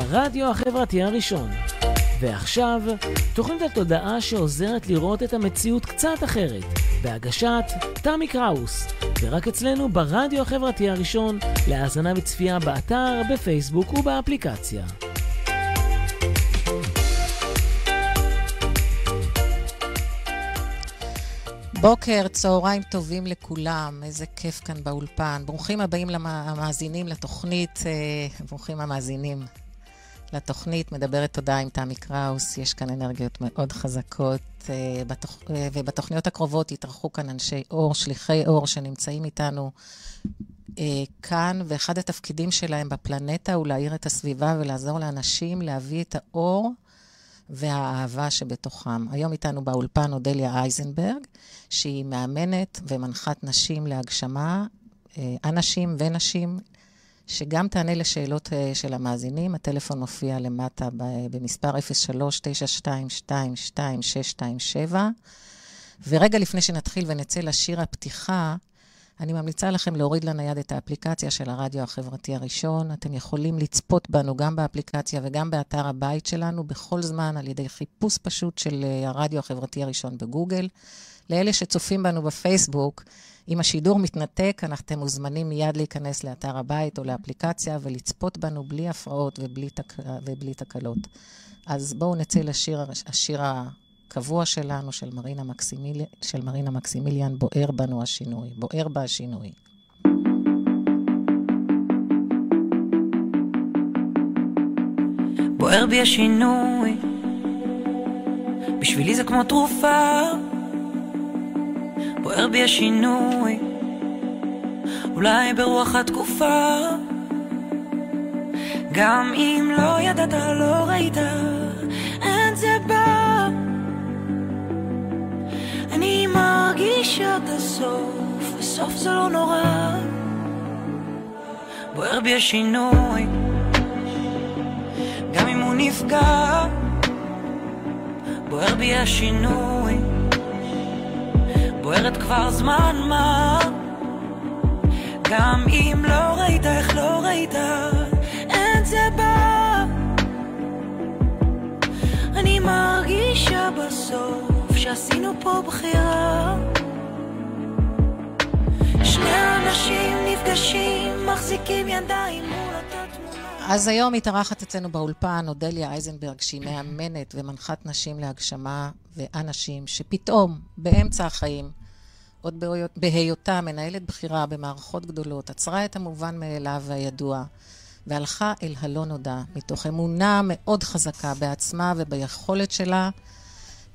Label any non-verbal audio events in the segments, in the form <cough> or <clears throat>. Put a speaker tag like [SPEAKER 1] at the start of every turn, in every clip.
[SPEAKER 1] לרדיו החברתי הראשון. ועכשיו, תוכנית התודעה שעוזרת לראות את המציאות קצת אחרת, בהגשת תמי קראוס, ורק אצלנו ברדיו החברתי הראשון, להאזנה וצפייה באתר, בפייסבוק ובאפליקציה.
[SPEAKER 2] בוקר, צהריים טובים לכולם, איזה כיף כאן באולפן. ברוכים הבאים למאזינים לתוכנית, אה, ברוכים המאזינים לתוכנית, מדברת תודה עם תמי קראוס, יש כאן אנרגיות מאוד חזקות, אה. אה, ובתוכניות הקרובות יתארחו כאן אנשי אור, שליחי אור שנמצאים איתנו כאן, ואחד התפקידים שלהם בפלנטה הוא להאיר את הסביבה ולעזור לאנשים להביא את האור. והאהבה שבתוכם. היום איתנו באולפן אודליה אייזנברג, שהיא מאמנת ומנחת נשים להגשמה, אנשים ונשים, שגם תענה לשאלות אה, של המאזינים. הטלפון מופיע למטה במספר 03-922-2627. ורגע לפני שנתחיל ונצא לשיר הפתיחה, אני ממליצה לכם להוריד לנייד את האפליקציה של הרדיו החברתי הראשון. אתם יכולים לצפות בנו גם באפליקציה וגם באתר הבית שלנו בכל זמן על ידי חיפוש פשוט של אה, הרדיו החברתי הראשון בגוגל. לאלה שצופים בנו בפייסבוק, אם השידור מתנתק, אתם מוזמנים מיד להיכנס לאתר הבית או לאפליקציה ולצפות בנו בלי הפרעות ובלי, תק... ובלי תקלות. אז בואו נצא לשיר השיר הקבוע שלנו, של מרינה, מקסימיל... של מרינה מקסימיליאן, בוער בנו השינוי. בוער בה השינוי.
[SPEAKER 3] בוער בי השינוי, בשבילי זה כמו תרופה. בוער בי השינוי, אולי ברוח התקופה. גם אם לא ידעת, לא ראית, אין זה בא. אני מרגיש עד הסוף, וסוף זה לא נורא. בוער בי השינוי, גם אם הוא נפגע. בוער בי השינוי בוערת כבר זמן מה? גם אם לא ראית, איך לא ראית, אין זה בא. אני מרגישה בסוף שעשינו פה בחירה. שני אנשים נפגשים, מחזיקים ידיים
[SPEAKER 2] אז היום מתארחת אצלנו באולפן אודליה אייזנברג, שהיא מאמנת ומנחת נשים להגשמה ואנשים שפתאום, באמצע החיים, עוד בהיותה מנהלת בכירה במערכות גדולות, עצרה את המובן מאליו והידוע, והלכה אל הלא נודע, מתוך אמונה מאוד חזקה בעצמה וביכולת שלה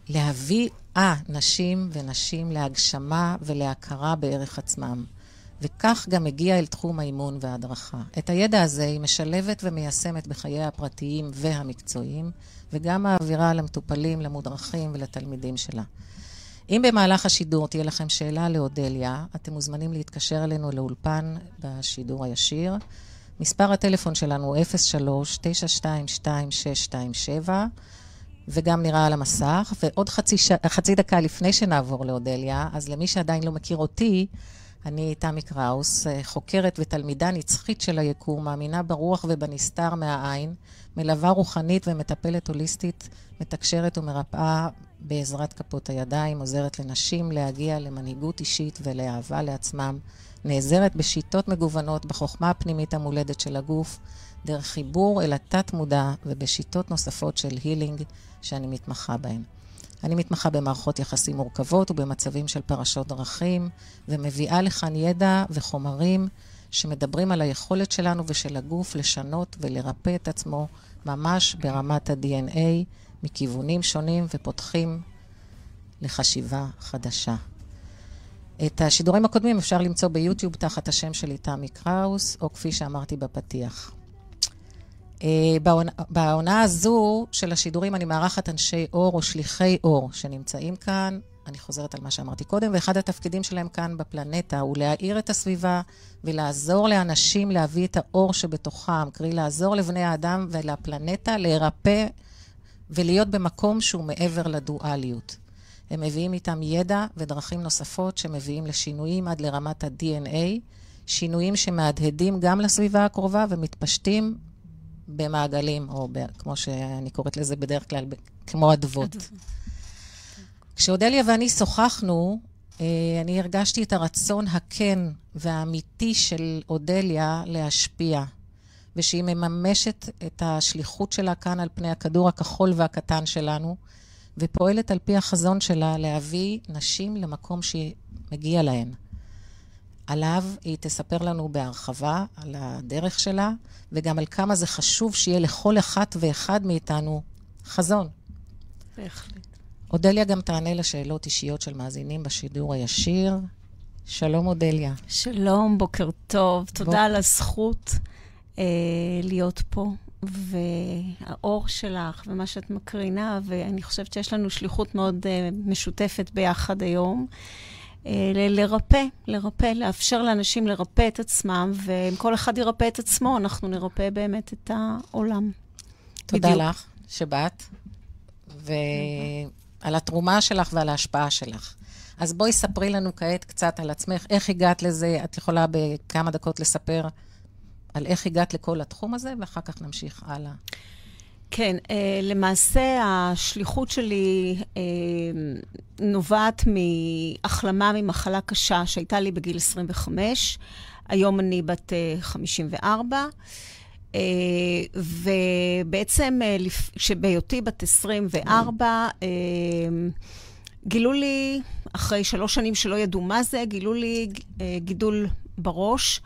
[SPEAKER 2] להביא אה, נשים ונשים להגשמה ולהכרה בערך עצמם. וכך גם הגיעה אל תחום האימון וההדרכה. את הידע הזה היא משלבת ומיישמת בחייה הפרטיים והמקצועיים, וגם מעבירה למטופלים, למודרכים ולתלמידים שלה. אם במהלך השידור תהיה לכם שאלה לאודליה, אתם מוזמנים להתקשר אלינו לאולפן בשידור הישיר. מספר הטלפון שלנו הוא 03-922-627, וגם נראה על המסך. ועוד חצי, ש... חצי דקה לפני שנעבור לאודליה, אז למי שעדיין לא מכיר אותי, אני תמי קראוס, חוקרת ותלמידה נצחית של היקום, מאמינה ברוח ובנסתר מהעין, מלווה רוחנית ומטפלת הוליסטית, מתקשרת ומרפאה בעזרת כפות הידיים, עוזרת לנשים להגיע למנהיגות אישית ולאהבה לעצמם, נעזרת בשיטות מגוונות בחוכמה הפנימית המולדת של הגוף, דרך חיבור אל התת-מודע ובשיטות נוספות של הילינג שאני מתמחה בהן. אני מתמחה במערכות יחסים מורכבות ובמצבים של פרשות דרכים, ומביאה לכאן ידע וחומרים שמדברים על היכולת שלנו ושל הגוף לשנות ולרפא את עצמו ממש ברמת ה-DNA, מכיוונים שונים ופותחים לחשיבה חדשה. את השידורים הקודמים אפשר למצוא ביוטיוב תחת השם שלי, תמי קראוס, או כפי שאמרתי בפתיח. אה, בעונה, הזו של השידורים אני מארחת אנשי אור או שליחי אור שנמצאים כאן. אני חוזרת על מה שאמרתי קודם, ואחד התפקידים שלהם כאן בפלנטה הוא להאיר את הסביבה ולעזור לאנשים להביא את האור שבתוכם, קרי לעזור לבני האדם ולפלנטה להירפא ולהיות במקום שהוא מעבר לדואליות. הם מביאים איתם ידע ודרכים נוספות שמביאים לשינויים עד לרמת ה-DNA, שינויים שמהדהדים גם לסביבה הקרובה ומתפשטים במעגלים, או ב, כמו שאני קוראת לזה בדרך כלל, ב, כמו אדוות. כשאודליה ואני שוחחנו, אה, אני הרגשתי את הרצון הכן והאמיתי של אודליה להשפיע, ושהיא מממשת את השליחות שלה כאן על פני הכדור הכחול והקטן שלנו, ופועלת על פי החזון שלה להביא נשים למקום שמגיע להן. עליו היא תספר לנו בהרחבה על הדרך שלה, וגם על כמה זה חשוב שיהיה לכל אחת ואחד מאיתנו חזון.
[SPEAKER 4] בהחלט.
[SPEAKER 2] אודליה גם תענה לשאלות אישיות של מאזינים בשידור הישיר. שלום, אודליה.
[SPEAKER 4] שלום, בוקר טוב. תודה בוק... על הזכות להיות פה, והאור שלך, ומה שאת מקרינה, ואני חושבת שיש לנו שליחות מאוד אה, משותפת ביחד היום. אה, לרפא, לרפא, לאפשר לאנשים לרפא את עצמם, ואם כל אחד ירפא את עצמו, אנחנו נרפא באמת את העולם.
[SPEAKER 2] תודה בדיוק. לך שבאת, ועל התרומה שלך ועל ההשפעה שלך. אז בואי ספרי לנו כעת קצת על עצמך, איך הגעת לזה, את יכולה בכמה דקות לספר על איך הגעת לכל התחום הזה, ואחר כך נמשיך הלאה.
[SPEAKER 4] כן, אה, למעשה השליחות שלי אה, נובעת מהחלמה ממחלה קשה שהייתה לי בגיל 25. היום אני בת 54. אה, ובעצם, כשבהיותי בת 24, גילו לי, אחרי שלוש שנים שלא ידעו מה זה, גילו לי גידול בראש.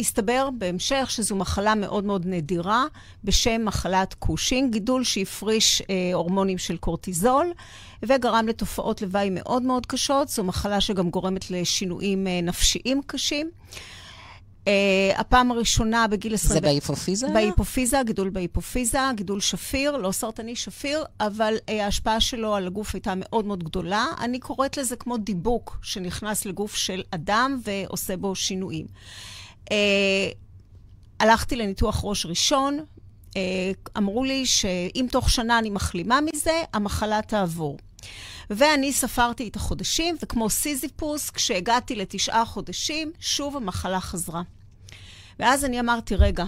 [SPEAKER 4] שהסתבר בהמשך שזו מחלה מאוד מאוד נדירה בשם מחלת קושינג, גידול שהפריש אה, הורמונים של קורטיזול וגרם לתופעות לוואי מאוד מאוד קשות. זו מחלה שגם גורמת לשינויים אה, נפשיים קשים. Uh, הפעם הראשונה בגיל 20...
[SPEAKER 2] זה בהיפופיזה?
[SPEAKER 4] בהיפופיזה, גידול בהיפופיזה, גידול שפיר, לא סרטני שפיר, אבל uh, ההשפעה שלו על הגוף הייתה מאוד מאוד גדולה. אני קוראת לזה כמו דיבוק שנכנס לגוף של אדם ועושה בו שינויים. Uh, הלכתי לניתוח ראש ראשון, uh, אמרו לי שאם תוך שנה אני מחלימה מזה, המחלה תעבור. ואני ספרתי את החודשים, וכמו סיזיפוס, כשהגעתי לתשעה חודשים, שוב המחלה חזרה. ואז אני אמרתי, רגע,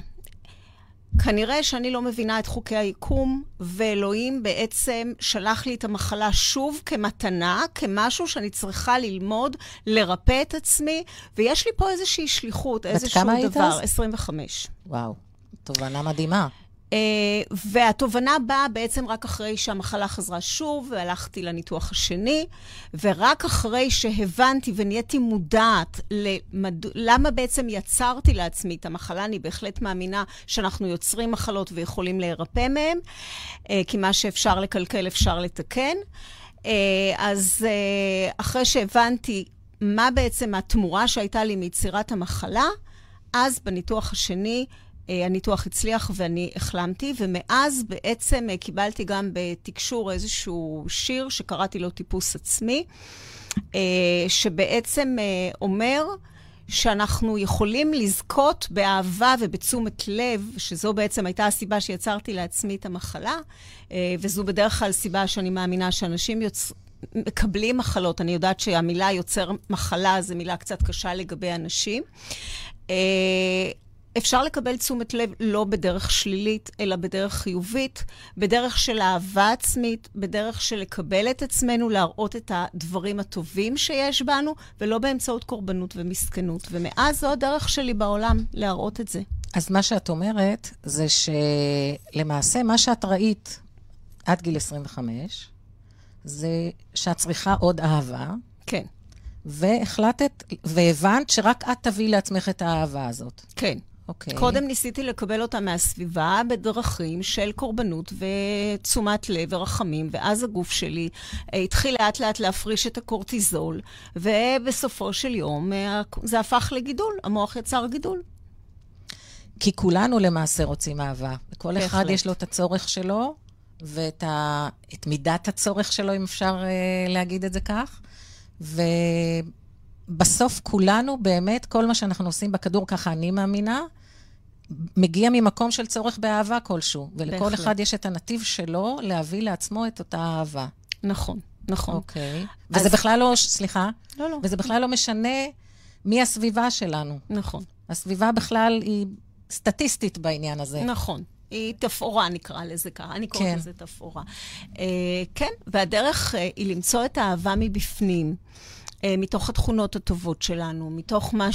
[SPEAKER 4] כנראה שאני לא מבינה את חוקי היקום, ואלוהים בעצם שלח לי את המחלה שוב כמתנה, כמשהו שאני צריכה ללמוד, לרפא את עצמי, ויש לי פה איזושהי שליחות, איזשהו דבר. בת כמה היית אז? 25.
[SPEAKER 2] וואו, תובנה מדהימה.
[SPEAKER 4] Uh, והתובנה באה בעצם רק אחרי שהמחלה חזרה שוב, והלכתי לניתוח השני, ורק אחרי שהבנתי ונהייתי מודעת למד... למה בעצם יצרתי לעצמי את המחלה, אני בהחלט מאמינה שאנחנו יוצרים מחלות ויכולים להירפא מהן, uh, כי מה שאפשר לקלקל אפשר לתקן. Uh, אז אחרי שהבנתי מה בעצם התמורה שהייתה לי מיצירת המחלה, אז בניתוח השני, אה, הניתוח הצליח ואני החלמתי, ומאז בעצם אה, קיבלתי גם בתקשור איזשהו שיר שקראתי לו טיפוס עצמי, אה, שבעצם אומר שאנחנו יכולים לזכות באהבה ובתשומת לב, שזו בעצם הייתה הסיבה שיצרתי לעצמי את המחלה, וזו בדרך כלל סיבה שאני מאמינה שאנשים יוצ... מקבלים מחלות. אני יודעת שהמילה יוצר מחלה זו מילה קצת קשה לגבי אנשים. אפשר לקבל תשומת לב לא בדרך שלילית, אלא בדרך חיובית, בדרך של אהבה עצמית, בדרך של לקבל את עצמנו, להראות את הדברים הטובים שיש בנו, ולא באמצעות קורבנות ומסכנות. ומאז זו הדרך שלי בעולם, להראות את זה.
[SPEAKER 2] אז מה שאת אומרת, זה שלמעשה מה שאת ראית עד גיל 25, זה שאת צריכה עוד אהבה.
[SPEAKER 4] כן.
[SPEAKER 2] והחלטת, והבנת שרק את תביאי לעצמך את האהבה הזאת.
[SPEAKER 4] כן.
[SPEAKER 2] אוקיי.
[SPEAKER 4] קודם ניסיתי לקבל אותה מהסביבה בדרכים של קורבנות ותשומת לב ורחמים, ואז הגוף שלי אה, התחיל לאט לאט להפריש את הקורטיזול, ובסופו של יום אה, זה הפך לגידול, המוח יצר גידול.
[SPEAKER 2] כי כולנו למעשה רוצים אהבה. לכל אחד יש לו את הצורך שלו, ואת ה... מידת הצורך שלו, אם אפשר uh, להגיד את זה כך. ו... בסוף כולנו, באמת, כל מה שאנחנו עושים בכדור, ככה אני מאמינה, מגיע ממקום של צורך באהבה כלשהו. ולכל בהחלט. אחד יש את הנתיב שלו להביא לעצמו את אותה אהבה.
[SPEAKER 4] נכון, נכון.
[SPEAKER 2] אוקיי. וזה אז... בכלל לא, סליחה?
[SPEAKER 4] לא, לא.
[SPEAKER 2] וזה בכלל לא משנה מי הסביבה שלנו.
[SPEAKER 4] נכון.
[SPEAKER 2] הסביבה בכלל היא סטטיסטית בעניין הזה.
[SPEAKER 4] נכון. היא תפאורה, נקרא לזה ככה. אני קוראת
[SPEAKER 2] כן.
[SPEAKER 4] לזה תפאורה. אה, כן, והדרך אה, היא למצוא את האהבה מבפנים, מתוך התכונות הטובות שלנו, מתוך מה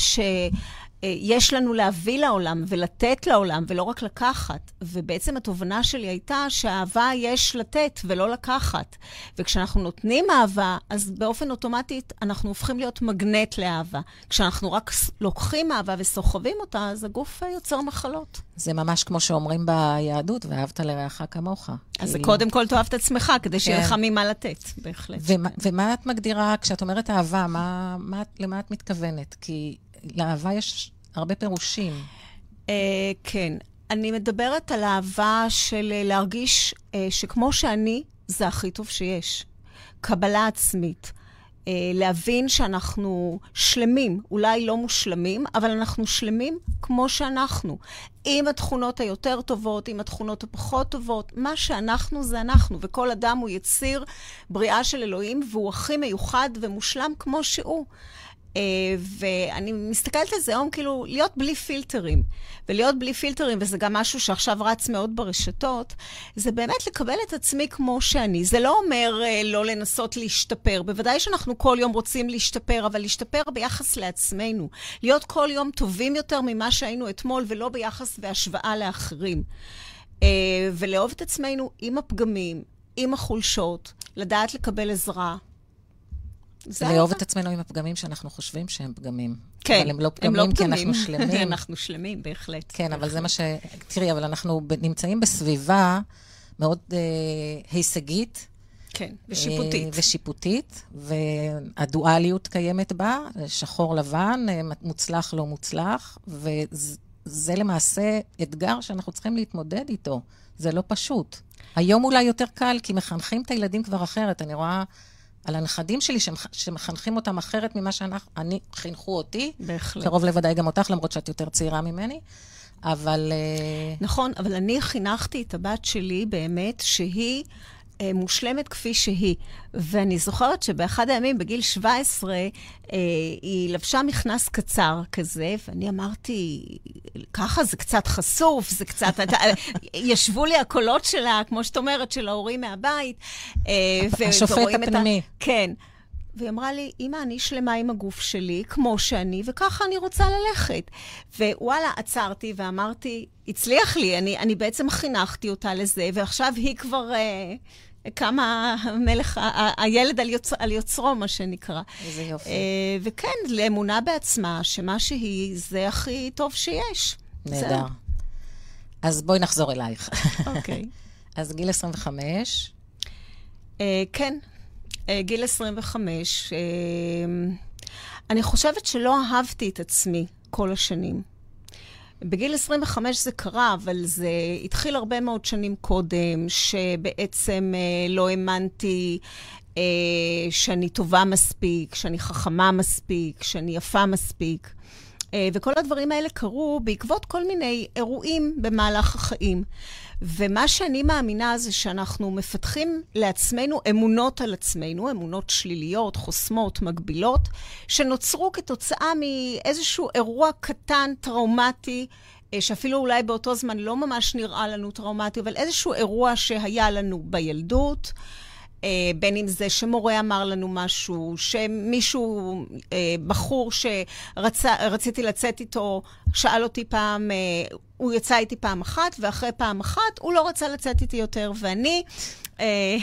[SPEAKER 4] שיש לנו להביא לעולם ולתת לעולם, ולא רק לקחת. ובעצם התובנה שלי הייתה שאהבה יש לתת ולא לקחת. וכשאנחנו נותנים אהבה, אז באופן אוטומטי אנחנו הופכים להיות מגנט לאהבה. כשאנחנו רק לוקחים אהבה וסוחבים אותה, אז הגוף אה, יוצר מחלות.
[SPEAKER 2] זה ממש כמו שאומרים ביהדות, ואהבת לרעך כמוך.
[SPEAKER 4] אז זה
[SPEAKER 2] כאילו-
[SPEAKER 4] קודם כל תאהב את עצמך, כדי שיהיה
[SPEAKER 2] כן.
[SPEAKER 4] לך ממה לתת, בהחלט.
[SPEAKER 2] ומה, ומה את מגדירה, כשאת אומרת אהבה, מה, מה, למה את מתכוונת? כי לאהבה יש הרבה פירושים.
[SPEAKER 4] אה, כן. אני מדברת על אהבה של אה, להרגיש אה, שכמו שאני, זה הכי טוב שיש. קבלה עצמית. אה, להבין שאנחנו שלמים, אולי לא מושלמים, אבל אנחנו שלמים כמו שאנחנו. עם התכונות היותר טובות, עם התכונות הפחות טובות, מה שאנחנו זה אנחנו, וכל אדם הוא יציר בריאה של אלוהים, והוא הכי מיוחד ומושלם כמו שהוא. Uh, ואני מסתכלת על זה היום כאילו להיות בלי פילטרים. ולהיות בלי פילטרים, וזה גם משהו שעכשיו רץ מאוד ברשתות, זה באמת לקבל את עצמי כמו שאני. זה לא אומר uh, לא לנסות להשתפר. בוודאי שאנחנו כל יום רוצים להשתפר, אבל להשתפר ביחס לעצמנו. להיות כל יום טובים יותר ממה שהיינו אתמול, ולא ביחס והשוואה לאחרים. Uh, ולאהוב את עצמנו עם הפגמים, עם החולשות, לדעת לקבל עזרה. זה
[SPEAKER 2] לאהוב. את עצמנו עם הפגמים שאנחנו חושבים שהם פגמים.
[SPEAKER 4] כן,
[SPEAKER 2] אבל הם לא פגמים, כי אנחנו שלמים. <laughs>
[SPEAKER 4] אנחנו שלמים, בהחלט.
[SPEAKER 2] כן, אבל זה מה ש... תראי, אבל אנחנו נמצאים בסביבה מאוד אה, הישגית.
[SPEAKER 4] כן, ושיפוטית.
[SPEAKER 2] אה, ושיפוטית, והדואליות קיימת בה, שחור לבן, אה, מוצלח לא מוצלח, וזה למעשה אתגר שאנחנו צריכים להתמודד איתו. זה לא פשוט. היום אולי יותר קל, כי מחנכים את הילדים כבר אחרת. אני רואה על הנכדים שלי שמח- שמחנכים אותם אחרת ממה שאני, חינכו אותי.
[SPEAKER 4] בהחלט.
[SPEAKER 2] קרוב לוודאי גם אותך, למרות שאת יותר צעירה ממני. אבל אה,
[SPEAKER 4] נכון, אבל אני חינכתי את הבת שלי באמת שהיא מושלמת כפי שהיא. ואני זוכרת שבאחד הימים, בגיל 17, אה, היא לבשה מכנס קצר כזה, ואני אמרתי, ככה זה קצת חשוף, זה קצת... אתה, ישבו לי הקולות שלה, כמו שאת אומרת, של ההורים מהבית. אה,
[SPEAKER 2] השופט
[SPEAKER 4] את ה-
[SPEAKER 2] הפנימי.
[SPEAKER 4] כן. והיא אמרה לי, אמא, אני שלמה עם הגוף שלי, כמו שאני, וככה אני רוצה ללכת. ווואלה, עצרתי ואמרתי, הצליח לי, אני, אני בעצם חינכתי אותה לזה, ועכשיו היא כבר אה, קמה המלך, הילד על, יוצ, על יוצרו, מה שנקרא.
[SPEAKER 2] איזה יופי.
[SPEAKER 4] אה, וכן, לאמונה בעצמה, שמה שהיא, זה הכי טוב שיש.
[SPEAKER 2] נהדר. אז בואי נחזור אלייך.
[SPEAKER 4] אוקיי. <laughs>
[SPEAKER 2] אז גיל 25,
[SPEAKER 4] אה, כן, אה, גיל 25. אה, אני חושבת שלא אהבתי את עצמי כל השנים. בגיל 25 זה קרה, אבל זה התחיל הרבה מאוד שנים קודם, שבעצם אה, לא האמנתי אה, שאני טובה מספיק, שאני חכמה מספיק, שאני יפה מספיק. אה, וכל הדברים האלה קרו בעקבות כל מיני אירועים במהלך החיים. ומה שאני מאמינה זה שאנחנו מפתחים לעצמנו אמונות על עצמנו, אמונות שליליות, חוסמות, מגבילות, שנוצרו כתוצאה מאיזשהו אירוע קטן, טראומטי, אה, שאפילו אולי באותו זמן לא ממש נראה לנו טראומטי, אבל איזשהו אירוע שהיה לנו בילדות. אה, בין אם זה שמורה אמר לנו משהו, שמישהו, אה, בחור שרציתי לצאת איתו, שאל אותי פעם, אה, הוא יצא איתי פעם אחת, ואחרי פעם אחת הוא לא רצה לצאת איתי יותר, ואני... אה,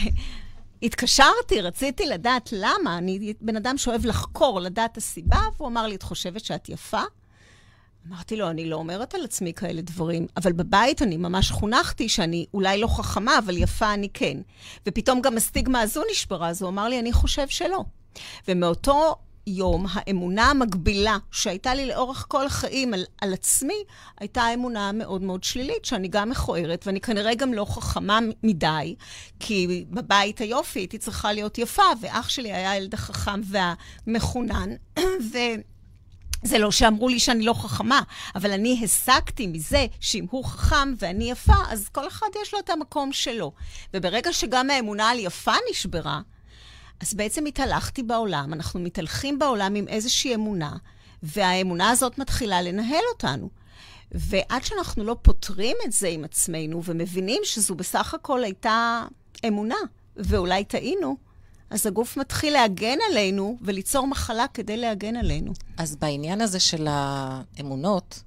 [SPEAKER 4] התקשרתי, רציתי לדעת למה. אני בן אדם שאוהב לחקור, לדעת הסיבה, והוא אמר לי, את חושבת שאת יפה? אמרתי לו, אני לא אומרת על עצמי כאלה דברים, אבל בבית אני ממש חונכתי שאני אולי לא חכמה, אבל יפה אני כן. ופתאום גם הסטיגמה הזו נשברה, אז הוא אמר לי, אני חושב שלא. ומאותו יום, האמונה המקבילה שהייתה לי לאורך כל החיים על, על עצמי, הייתה אמונה מאוד מאוד שלילית, שאני גם מכוערת, ואני כנראה גם לא חכמה מדי, כי בבית היופי הייתי צריכה להיות יפה, ואח שלי היה הילד החכם והמחונן, <clears throat> ו... זה לא שאמרו לי שאני לא חכמה, אבל אני הסקתי מזה שאם הוא חכם ואני יפה, אז כל אחד יש לו את המקום שלו. וברגע שגם האמונה על יפה נשברה, אז בעצם התהלכתי בעולם, אנחנו מתהלכים בעולם עם איזושהי אמונה, והאמונה הזאת מתחילה לנהל אותנו. ועד שאנחנו לא פותרים את זה עם עצמנו ומבינים שזו בסך הכל הייתה אמונה, ואולי טעינו, אז הגוף מתחיל להגן עלינו וליצור מחלה כדי להגן עלינו.
[SPEAKER 2] אז בעניין הזה של האמונות,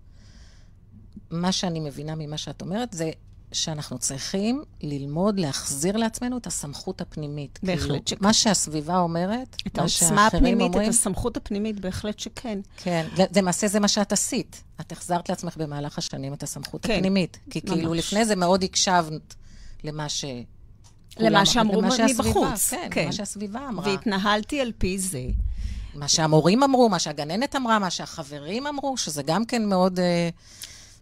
[SPEAKER 2] מה שאני מבינה ממה שאת אומרת זה שאנחנו צריכים ללמוד להחזיר לעצמנו את הסמכות הפנימית.
[SPEAKER 4] בהחלט
[SPEAKER 2] כאילו,
[SPEAKER 4] שכן.
[SPEAKER 2] מה שהסביבה אומרת,
[SPEAKER 4] את
[SPEAKER 2] מה
[SPEAKER 4] העוצמה הפנימית,
[SPEAKER 2] אומרים,
[SPEAKER 4] את הסמכות הפנימית, בהחלט שכן.
[SPEAKER 2] כן, למעשה זה מה שאת עשית. את החזרת לעצמך במהלך השנים את הסמכות
[SPEAKER 4] כן,
[SPEAKER 2] הפנימית. כי
[SPEAKER 4] ממש.
[SPEAKER 2] כאילו לפני זה מאוד הקשבת למה ש...
[SPEAKER 4] למה שאמרו מבחוץ,
[SPEAKER 2] כן,
[SPEAKER 4] כן.
[SPEAKER 2] למה שהסביבה אמרה.
[SPEAKER 4] והתנהלתי על פי זה.
[SPEAKER 2] מה שהמורים אמרו, מה שהגננת אמרה, מה שהחברים אמרו, שזה גם כן מאוד אה,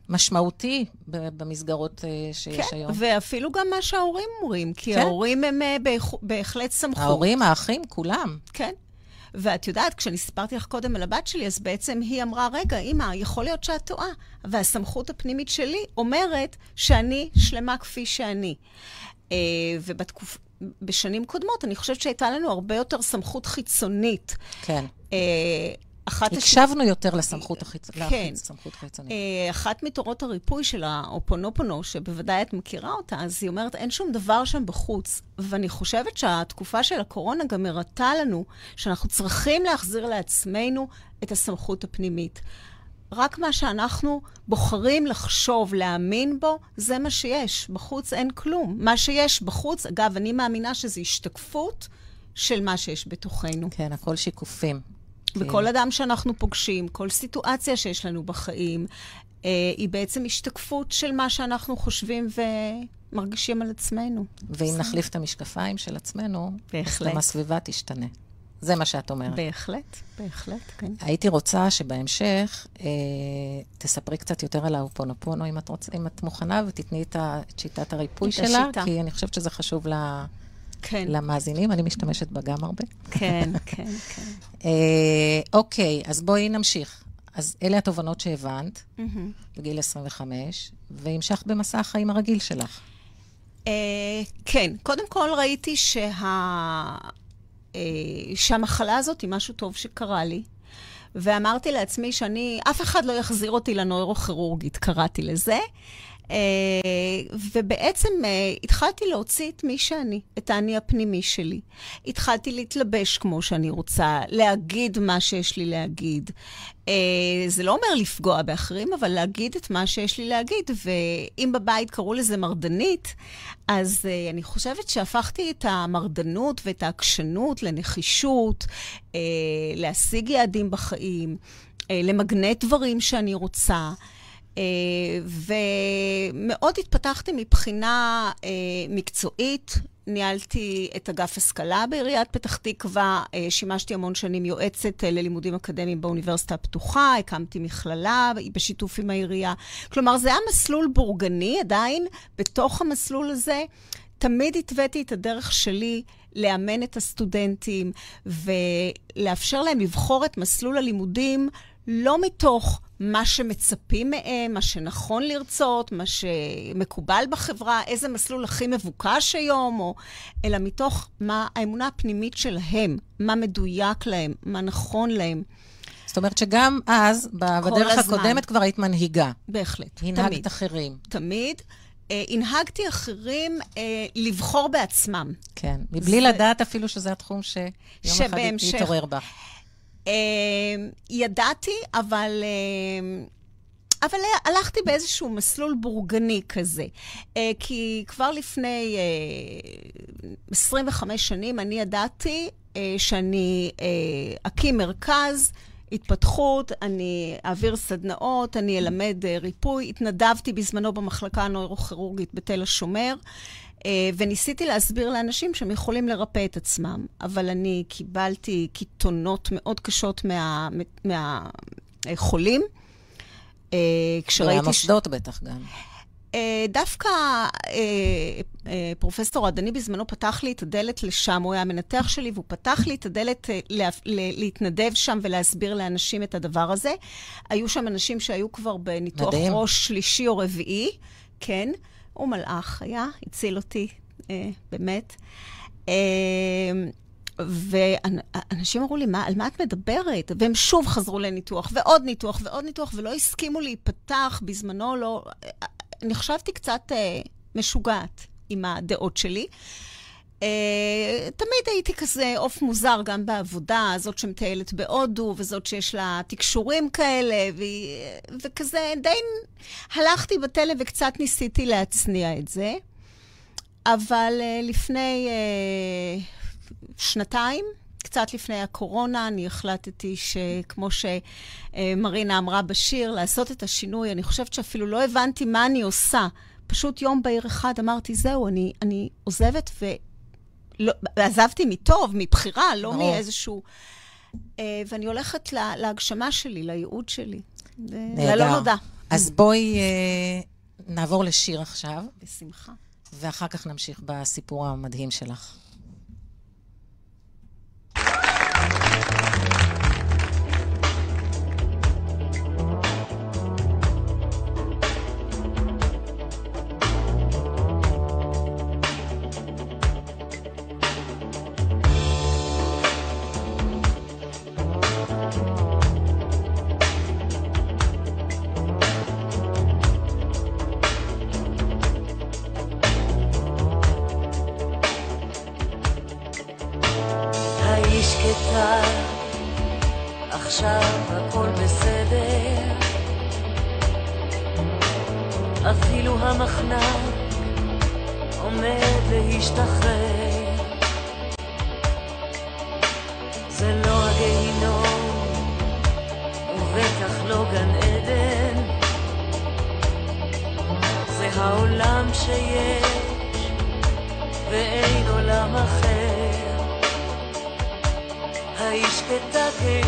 [SPEAKER 2] משמעותי במסגרות אה, שיש
[SPEAKER 4] כן,
[SPEAKER 2] היום.
[SPEAKER 4] ואפילו גם מה שההורים אומרים, כי
[SPEAKER 2] כן.
[SPEAKER 4] ההורים הם בהח- בהחלט סמכות.
[SPEAKER 2] ההורים, האחים, כולם.
[SPEAKER 4] כן. ואת יודעת, כשאני סיפרתי לך קודם על הבת שלי, אז בעצם היא אמרה, רגע, אמא, יכול להיות שאת טועה. והסמכות הפנימית שלי אומרת שאני שלמה כפי שאני. אה, ובתקופ... בשנים קודמות, אני חושבת שהייתה לנו הרבה יותר סמכות חיצונית.
[SPEAKER 2] כן.
[SPEAKER 4] אה, אחת הש-
[SPEAKER 2] הקשבנו יותר לסמכות החיצ-
[SPEAKER 4] כן.
[SPEAKER 2] לסמכות החיצונית.
[SPEAKER 4] אה, אחת מתורות הריפוי של האופונופונו, שבוודאי את מכירה אותה, אז היא אומרת, אין שום דבר שם בחוץ. ואני חושבת שהתקופה של הקורונה גם הראתה לנו שאנחנו צריכים להחזיר לעצמנו את הסמכות הפנימית. רק מה שאנחנו בוחרים לחשוב, להאמין בו, זה מה שיש. בחוץ אין כלום. מה שיש בחוץ, אגב, אני מאמינה שזו השתקפות של מה שיש בתוכנו.
[SPEAKER 2] כן, הכל שיקופים.
[SPEAKER 4] וכל אדם שאנחנו פוגשים, כל סיטואציה שיש לנו בחיים, אה, היא בעצם השתקפות של מה שאנחנו חושבים ומרגישים על עצמנו.
[SPEAKER 2] ואם נחליף את המשקפיים של עצמנו, אז
[SPEAKER 4] בהחלט.
[SPEAKER 2] גם הסביבה תשתנה. זה מה שאת אומרת.
[SPEAKER 4] בהחלט, בהחלט, כן.
[SPEAKER 2] הייתי רוצה שבהמשך אה, תספרי קצת יותר על האופונופונו, אם את, רוצ... אם את מוכנה, ותתני את, ה... את שיטת הריפוי
[SPEAKER 4] את
[SPEAKER 2] שלה,
[SPEAKER 4] השיטה.
[SPEAKER 2] כי אני חושבת שזה חשוב ל...
[SPEAKER 4] כן,
[SPEAKER 2] למאזינים, אני משתמשת בה גם הרבה.
[SPEAKER 4] כן, <laughs> כן, כן.
[SPEAKER 2] אה, אוקיי, אז בואי נמשיך. אז אלה התובנות שהבנת
[SPEAKER 4] מהמם.
[SPEAKER 2] בגיל 25, והמשכת במסע החיים הרגיל שלך.
[SPEAKER 4] אה, כן, קודם כל ראיתי שה... אה, שהמחלה הזאת היא משהו טוב שקרה לי. ואמרתי לעצמי שאני, אף אחד לא יחזיר אותי לנוירוכירורגית, קראתי לזה. אה, ובעצם אה, התחלתי להוציא את מי שאני, את האני הפנימי שלי. התחלתי להתלבש כמו שאני רוצה, להגיד מה שיש לי להגיד. אה, זה לא אומר לפגוע באחרים, אבל להגיד את מה שיש לי להגיד. ואם בבית קראו לזה מרדנית, אז אני חושבת שהפכתי את המרדנות ואת העקשנות לנחישות, להשיג יעדים בחיים, למגנט דברים שאני רוצה. אה, ומאוד התפתחתי מבחינה אה, מקצועית. ניהלתי את אגף השכלה בעיריית פתח תקווה, אה, שימשתי המון שנים יועצת ללימודים אקדמיים באוניברסיטה הפתוחה, הקמתי מכללה בשיתוף עם העירייה. כלומר, זה היה מסלול בורגני עדיין. בתוך המסלול הזה תמיד התוויתי את הדרך שלי לאמן את הסטודנטים ולאפשר להם לבחור את מסלול הלימודים לא מתוך מה שמצפים מהם, מה שנכון לרצות, מה שמקובל בחברה, איזה מסלול הכי מבוקש היום, או... אלא מתוך מה האמונה הפנימית שלהם, מה מדויק להם, מה נכון להם.
[SPEAKER 2] זאת אומרת שגם אז, בדרך
[SPEAKER 4] הזמן.
[SPEAKER 2] הקודמת כבר היית מנהיגה.
[SPEAKER 4] בהחלט,
[SPEAKER 2] הנהגת
[SPEAKER 4] תמיד.
[SPEAKER 2] אחרים.
[SPEAKER 4] תמיד. אה, הנהגתי אחרים אה, לבחור בעצמם.
[SPEAKER 2] כן. מבלי
[SPEAKER 4] זה-
[SPEAKER 2] לדעת אפילו שזה התחום שיום אחד
[SPEAKER 4] שבהמשך-
[SPEAKER 2] יתעורר בך.
[SPEAKER 4] אה, ידעתי, אבל... אה, אבל הלכתי באיזשהו מסלול בורגני כזה. אה, כי כבר לפני אה, 25 שנים אני ידעתי אה, שאני אה, אקים מרכז התפתחות, אני אעביר סדנאות, אני אלמד אה, ריפוי. התנדבתי בזמנו במחלקה הנוירוכירורגית בתל השומר. אה, וניסיתי להסביר לאנשים שהם יכולים לרפא את עצמם, אבל אני קיבלתי קיתונות מאוד קשות מה- מהחולים. אה, כשראיתי... ש-
[SPEAKER 2] והמוסדות בטח גם.
[SPEAKER 4] אה, דווקא פרופסור עדני בזמנו פתח לי את הדלת לשם, הוא היה המנתח שלי, והוא פתח לי את הדלת לה- ל- להתנדב שם ולהסביר לאנשים את הדבר הזה. היו שם אנשים שהיו כבר בניתוח
[SPEAKER 2] מדהים.
[SPEAKER 4] ראש שלישי או רביעי, כן. הוא מלאך היה, הציל אותי, אה, באמת. אה, ואנשים אמרו לי, מה, על מה את מדברת? והם שוב חזרו לניתוח, ועוד ניתוח, ועוד ניתוח, ולא הסכימו להיפתח. בזמנו לא... אני חשבתי קצת אה, משוגעת עם הדעות שלי. Uh, תמיד הייתי כזה עוף מוזר גם בעבודה, זאת שמטיילת בהודו, וזאת שיש לה תקשורים כאלה, ו... וכזה די הלכתי בתלם וקצת ניסיתי להצניע את זה. אבל uh, לפני uh, שנתיים, קצת לפני הקורונה, אני החלטתי שכמו שמרינה אמרה בשיר, לעשות את השינוי. אני חושבת שאפילו לא הבנתי מה אני עושה. פשוט יום בהיר אחד אמרתי, זהו, אני, אני עוזבת. לא, עזבתי מטוב, מבחירה, לא ברור. מאיזשהו... אה, ואני הולכת לה, להגשמה שלי, לייעוד שלי. ללא נודע.
[SPEAKER 5] אז בואי אה, נעבור לשיר עכשיו.
[SPEAKER 4] בשמחה.
[SPEAKER 5] ואחר כך נמשיך בסיפור המדהים שלך. again.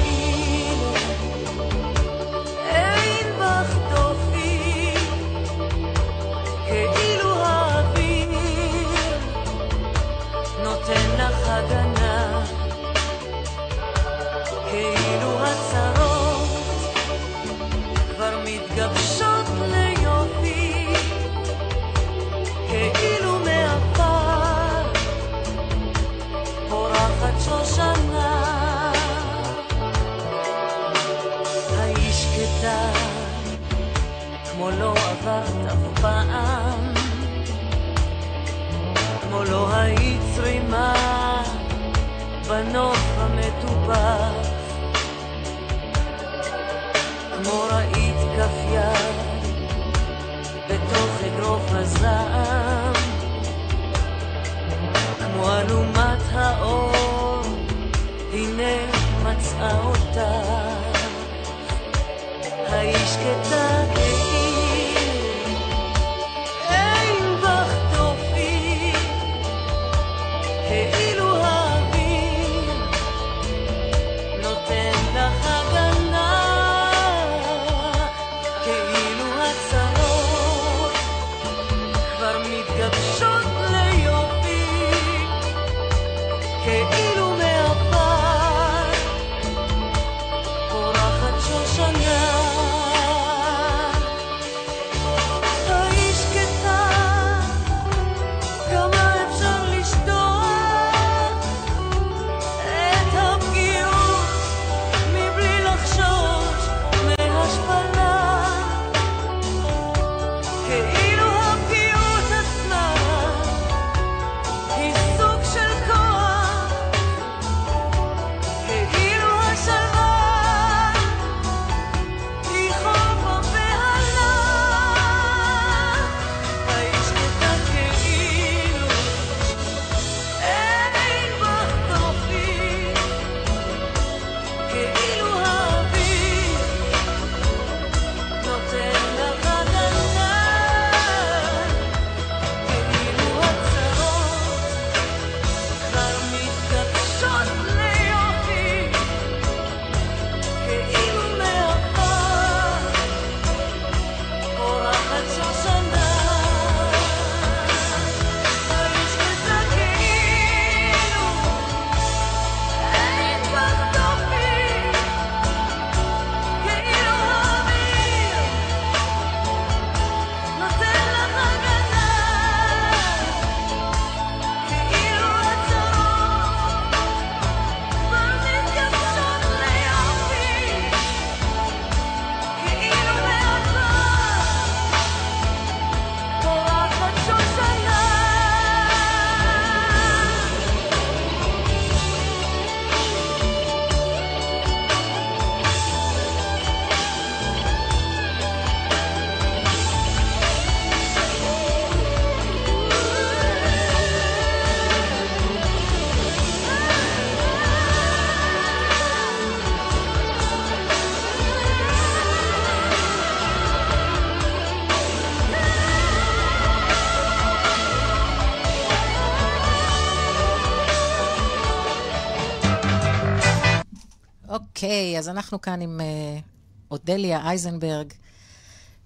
[SPEAKER 2] אוקיי, אז אנחנו כאן עם uh, אודליה אייזנברג,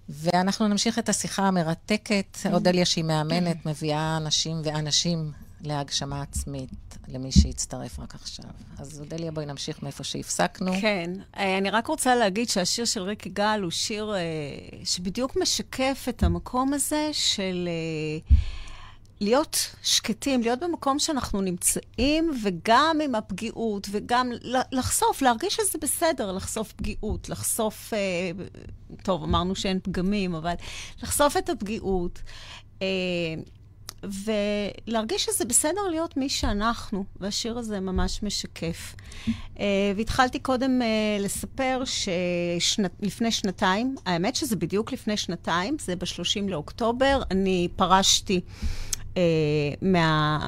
[SPEAKER 2] ואנחנו נמשיך את השיחה המרתקת. אודליה, שהיא מאמנת, מביאה אנשים ואנשים להגשמה עצמית, למי שיצטרף רק עכשיו. אז אודליה, בואי נמשיך מאיפה שהפסקנו.
[SPEAKER 4] כן, אה, אני רק רוצה להגיד שהשיר של ריקי גל הוא שיר אה, שבדיוק משקף את המקום הזה של... אה, להיות שקטים, להיות במקום שאנחנו נמצאים, וגם עם הפגיעות, וגם לחשוף, להרגיש שזה בסדר, לחשוף פגיעות, לחשוף, אה, טוב, אמרנו שאין פגמים, אבל לחשוף את הפגיעות. אה, ולהרגיש שזה בסדר להיות מי שאנחנו, והשיר הזה ממש משקף. Uh, והתחלתי קודם uh, לספר שלפני שנתיים, האמת שזה בדיוק לפני שנתיים, זה ב-30 לאוקטובר, אני פרשתי uh, מה...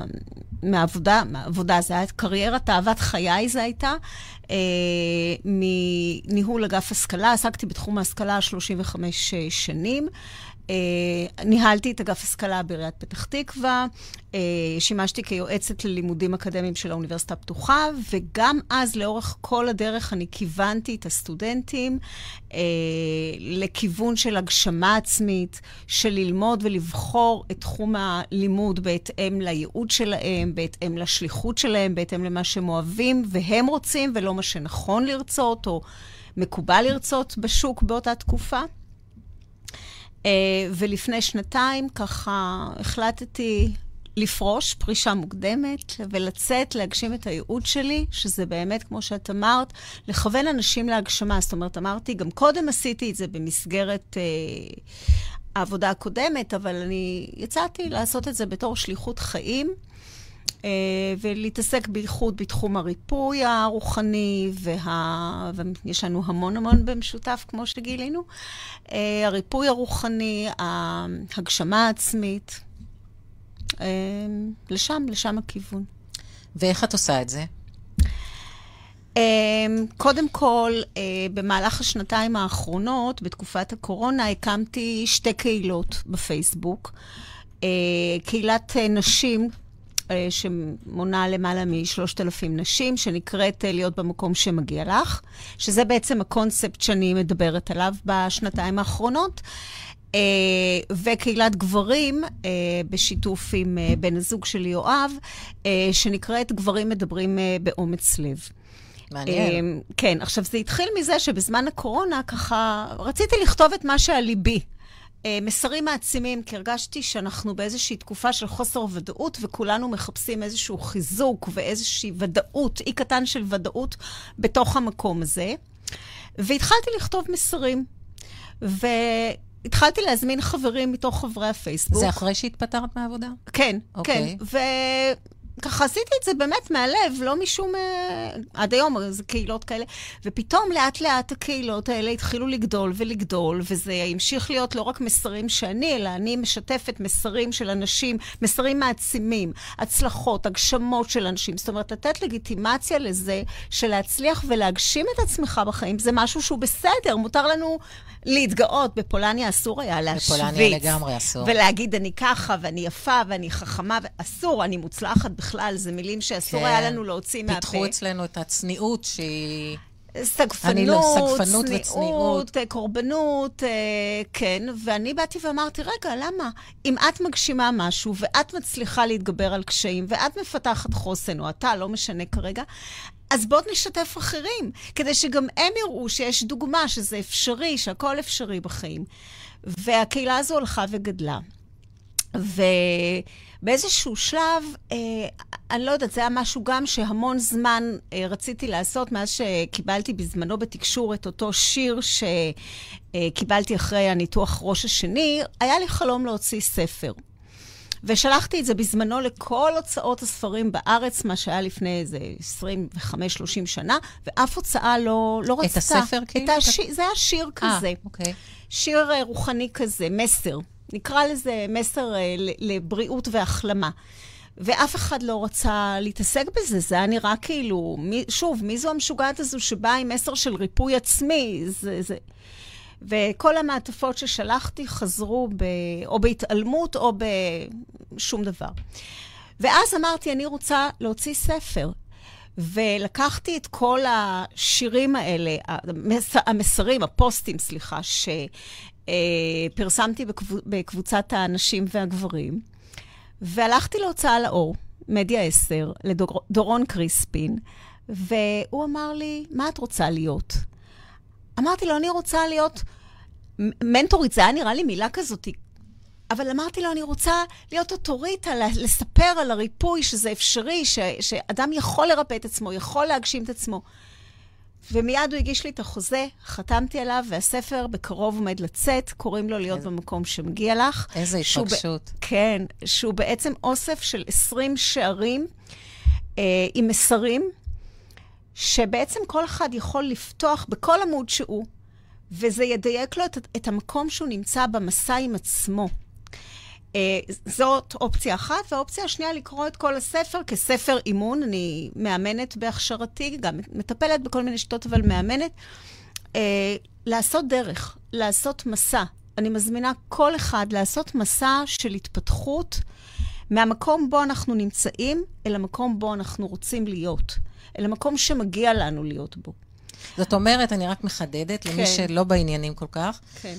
[SPEAKER 4] מהעבודה, מהעבודה, זה היה קריירת אהבת חיי זה הייתה, אה, מניהול אגף השכלה, עסקתי בתחום ההשכלה 35 שנים. אה, ניהלתי את אגף השכלה בעיריית פתח תקווה, אה, שימשתי כיועצת ללימודים אקדמיים של האוניברסיטה הפתוחה, וגם אז, לאורך כל הדרך, אני כיוונתי את הסטודנטים אה, לכיוון של הגשמה עצמית, של ללמוד ולבחור את תחום הלימוד בהתאם לייעוד שלהם, בהתאם לשליחות שלהם, בהתאם למה שהם אוהבים והם רוצים, ולא מה שנכון לרצות, או מקובל לרצות בשוק באותה תקופה. אה, ולפני שנתיים ככה החלטתי לפרוש פרישה מוקדמת ולצאת, להגשים את הייעוד שלי, שזה באמת, כמו שאת אמרת, לכוון אנשים להגשמה. זאת אומרת, אמרתי, גם קודם עשיתי את זה במסגרת אה, העבודה הקודמת, אבל אני יצאתי לעשות את זה בתור שליחות חיים. אה, ולהתעסק בייחוד בתחום הריפוי הרוחני, וה... ויש לנו המון המון במשותף, כמו שגילינו. אה, הריפוי הרוחני, ההגשמה העצמית, אה, לשם, לשם הכיוון.
[SPEAKER 2] ואיך את עושה את זה?
[SPEAKER 4] קודם כל, במהלך השנתיים האחרונות, בתקופת הקורונה, הקמתי שתי קהילות בפייסבוק. קהילת נשים אה, שמונה למעלה משלושת אלפים נשים, שנקראת אה, להיות במקום שמגיע לך, שזה בעצם הקונספט שאני מדברת עליו בשנתיים האחרונות. Uh, וקהילת גברים, uh, בשיתוף עם uh, בן הזוג שלי יואב, uh, שנקראת גברים מדברים uh, באומץ לב.
[SPEAKER 2] מעניין.
[SPEAKER 4] Uh, כן, עכשיו זה התחיל מזה שבזמן הקורונה ככה רציתי לכתוב את מה שעל ליבי. אה, מסרים מעצימים, כי הרגשתי שאנחנו באיזושהי תקופה של חוסר ודאות, וכולנו מחפשים איזשהו חיזוק ואיזושהי ודאות, אי קטן של ודאות, בתוך המקום הזה. והתחלתי לכתוב מסרים. והתחלתי להזמין חברים מתוך חברי הפייסבוק.
[SPEAKER 2] זה אחרי שהתפטרת מהעבודה?
[SPEAKER 4] כן, okay. כן. ככה עשיתי את זה באמת מהלב, לא משום... Uh, עד היום זה קהילות כאלה. ופתאום לאט לאט הקהילות האלה התחילו לגדול ולגדול, וזה המשיך להיות לא רק מסרים שאני, אלא אני משתפת מסרים של אנשים, מסרים מעצימים, הצלחות, הגשמות של אנשים. זאת אומרת, לתת לגיטימציה לזה שלהצליח ולהגשים את עצמך בחיים זה משהו שהוא בסדר, מותר לנו להתגאות. בפולניה אסור היה להשוויץ.
[SPEAKER 2] בפולניה לגמרי אסור.
[SPEAKER 4] ולהגיד, אני ככה, ואני יפה, ואני חכמה, ואסור, אני מוצלחת בכלל. זה מילים שאסור כן. היה לנו להוציא מהפה.
[SPEAKER 2] פיתחו אצלנו את הצניעות שהיא...
[SPEAKER 4] סגפנות, לא, סגפנות צניעות, וצניעות. אה, קורבנות, אה, כן. ואני באתי ואמרתי, רגע, למה? אם את מגשימה משהו, ואת מצליחה להתגבר על קשיים, ואת מפתחת חוסן, או אתה, לא משנה כרגע, אז בואו נשתף אחרים, כדי שגם הם יראו שיש דוגמה, שזה אפשרי, שהכל אפשרי בחיים. והקהילה הזו הלכה וגדלה. ובאיזשהו שלב, אה, אני לא יודעת, זה היה משהו גם שהמון זמן אה, רציתי לעשות, מאז שקיבלתי בזמנו בתקשור את אותו שיר שקיבלתי אה, אחרי הניתוח ראש השני, היה לי חלום להוציא ספר. ושלחתי את זה בזמנו לכל הוצאות הספרים בארץ, מה שהיה לפני איזה 25-30 שנה, ואף הוצאה לא, לא רצתה.
[SPEAKER 2] את הספר כאילו?
[SPEAKER 4] הש... זה היה שיר כזה. 아,
[SPEAKER 2] אוקיי.
[SPEAKER 4] שיר אה, רוחני כזה, מסר. נקרא לזה מסר אה, לבריאות והחלמה. ואף אחד לא רצה להתעסק בזה, זה היה נראה כאילו, מי, שוב, מי זו המשוגעת הזו שבאה עם מסר של ריפוי עצמי? זה, זה... וכל המעטפות ששלחתי חזרו ב... או בהתעלמות או בשום דבר. ואז אמרתי, אני רוצה להוציא ספר. ולקחתי את כל השירים האלה, המס, המסרים, הפוסטים, סליחה, שפרסמתי בקבוצ, בקבוצת הנשים והגברים, והלכתי להוצאה לאור, מדיה 10, לדורון קריספין, והוא אמר לי, מה את רוצה להיות? אמרתי לו, אני רוצה להיות מנטורית, זה היה נראה לי מילה כזאת אבל אמרתי לו, אני רוצה להיות אוטוריטה, לספר על הריפוי, שזה אפשרי, ש, שאדם יכול לרפא את עצמו, יכול להגשים את עצמו. ומיד הוא הגיש לי את החוזה, חתמתי עליו, והספר בקרוב עומד לצאת, קוראים לו להיות איזה... במקום שמגיע לך.
[SPEAKER 2] איזה התרגשות. ב...
[SPEAKER 4] כן, שהוא בעצם אוסף של 20 שערים אה, עם מסרים, שבעצם כל אחד יכול לפתוח בכל עמוד שהוא, וזה ידייק לו את, את המקום שהוא נמצא במסע עם עצמו. אה, זאת אופציה אחת, והאופציה השנייה, לקרוא את כל הספר כספר אימון. אני מאמנת בהכשרתי, גם מטפלת בכל מיני שיטות, אבל מאמנת. אה, לעשות דרך, לעשות מסע. אני מזמינה כל אחד לעשות מסע של התפתחות מהמקום בו אנחנו נמצאים אל המקום בו אנחנו רוצים להיות. אל המקום שמגיע לנו להיות בו.
[SPEAKER 2] זאת אומרת, אני רק מחדדת, כן. למי שלא בעניינים כל כך, כן.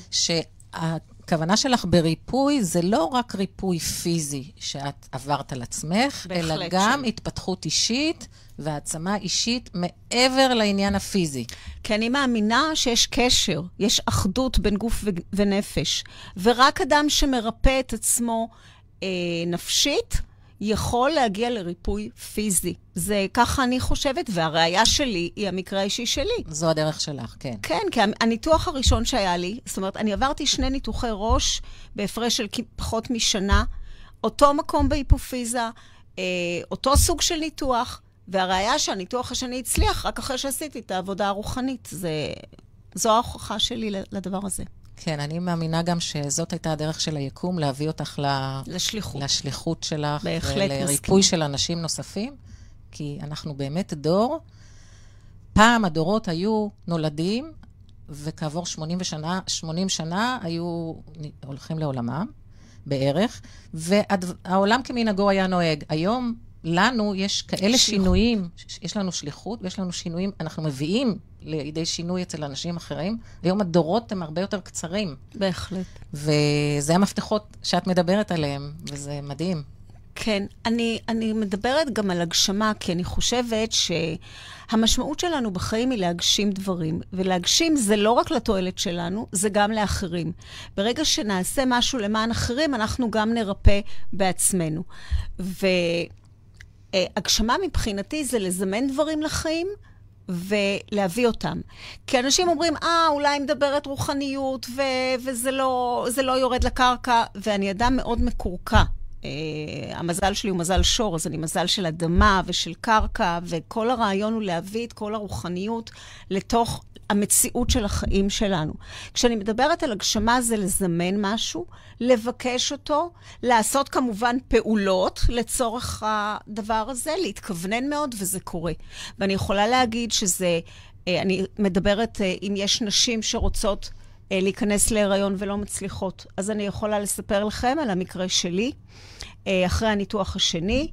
[SPEAKER 2] הכוונה שלך בריפוי זה לא רק ריפוי פיזי שאת עברת על עצמך, אלא גם שלי. התפתחות אישית והעצמה אישית מעבר לעניין הפיזי.
[SPEAKER 4] כי אני מאמינה שיש קשר, יש אחדות בין גוף ונפש, ורק אדם שמרפא את עצמו אה, נפשית, יכול להגיע לריפוי פיזי. זה ככה אני חושבת, והראיה שלי היא המקרה האישי שלי.
[SPEAKER 2] זו הדרך שלך, כן.
[SPEAKER 4] כן, כי הניתוח הראשון שהיה לי, זאת אומרת, אני עברתי שני ניתוחי ראש בהפרש של פחות משנה, אותו מקום בהיפופיזה, אה, אותו סוג של ניתוח, והראיה שהניתוח השני הצליח רק אחרי שעשיתי את העבודה הרוחנית. זה, זו ההוכחה שלי לדבר הזה.
[SPEAKER 2] כן, אני מאמינה גם שזאת הייתה הדרך של היקום, להביא אותך
[SPEAKER 4] לשליחות,
[SPEAKER 2] לשליחות שלך.
[SPEAKER 4] בהחלט
[SPEAKER 2] מסכים. ולריפוי של אנשים נוספים, כי אנחנו באמת דור. פעם הדורות היו נולדים, וכעבור 80 שנה, 80 שנה היו הולכים לעולמם, בערך, והעולם כמנהגו היה נוהג. היום לנו יש כאלה שליחות. שינויים, יש לנו שליחות ויש לנו שינויים, אנחנו מביאים לידי שינוי אצל אנשים אחרים. היום הדורות הם הרבה יותר קצרים.
[SPEAKER 4] בהחלט.
[SPEAKER 2] וזה המפתחות שאת מדברת עליהם, וזה מדהים.
[SPEAKER 4] כן, אני, אני מדברת גם על הגשמה, כי אני חושבת שהמשמעות שלנו בחיים היא להגשים דברים. ולהגשים זה לא רק לתועלת שלנו, זה גם לאחרים. ברגע שנעשה משהו למען אחרים, אנחנו גם נרפא בעצמנו. והגשמה מבחינתי זה לזמן דברים לחיים, ולהביא אותם. כי אנשים אומרים, אה, אולי היא מדברת רוחניות, ו- וזה לא, לא יורד לקרקע, ואני אדם מאוד מקורקע. Uh, המזל שלי הוא מזל שור, אז אני מזל של אדמה ושל קרקע, וכל הרעיון הוא להביא את כל הרוחניות לתוך המציאות של החיים שלנו. כשאני מדברת על הגשמה זה לזמן משהו, לבקש אותו, לעשות כמובן פעולות לצורך הדבר הזה, להתכוונן מאוד, וזה קורה. ואני יכולה להגיד שזה, אה, אני מדברת, אה, אם יש נשים שרוצות אה, להיכנס להיריון ולא מצליחות, אז אני יכולה לספר לכם על המקרה שלי, אחרי הניתוח השני,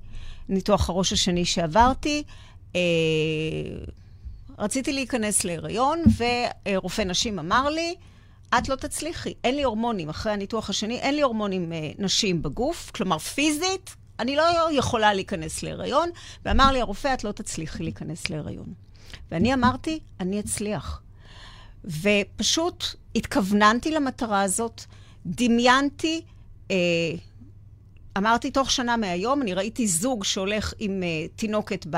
[SPEAKER 4] ניתוח הראש השני שעברתי. רציתי להיכנס להיריון, ורופא נשים אמר לי, את לא תצליחי, אין לי הורמונים. אחרי הניתוח השני, אין לי הורמונים אה, נשיים בגוף, כלומר פיזית, אני לא יכולה להיכנס להיריון, ואמר לי הרופא, את לא תצליחי להיכנס להיריון. ואני אמרתי, אני אצליח. ופשוט התכווננתי למטרה הזאת, דמיינתי, אה, אמרתי, תוך שנה מהיום, אני ראיתי זוג שהולך עם אה, תינוקת ב...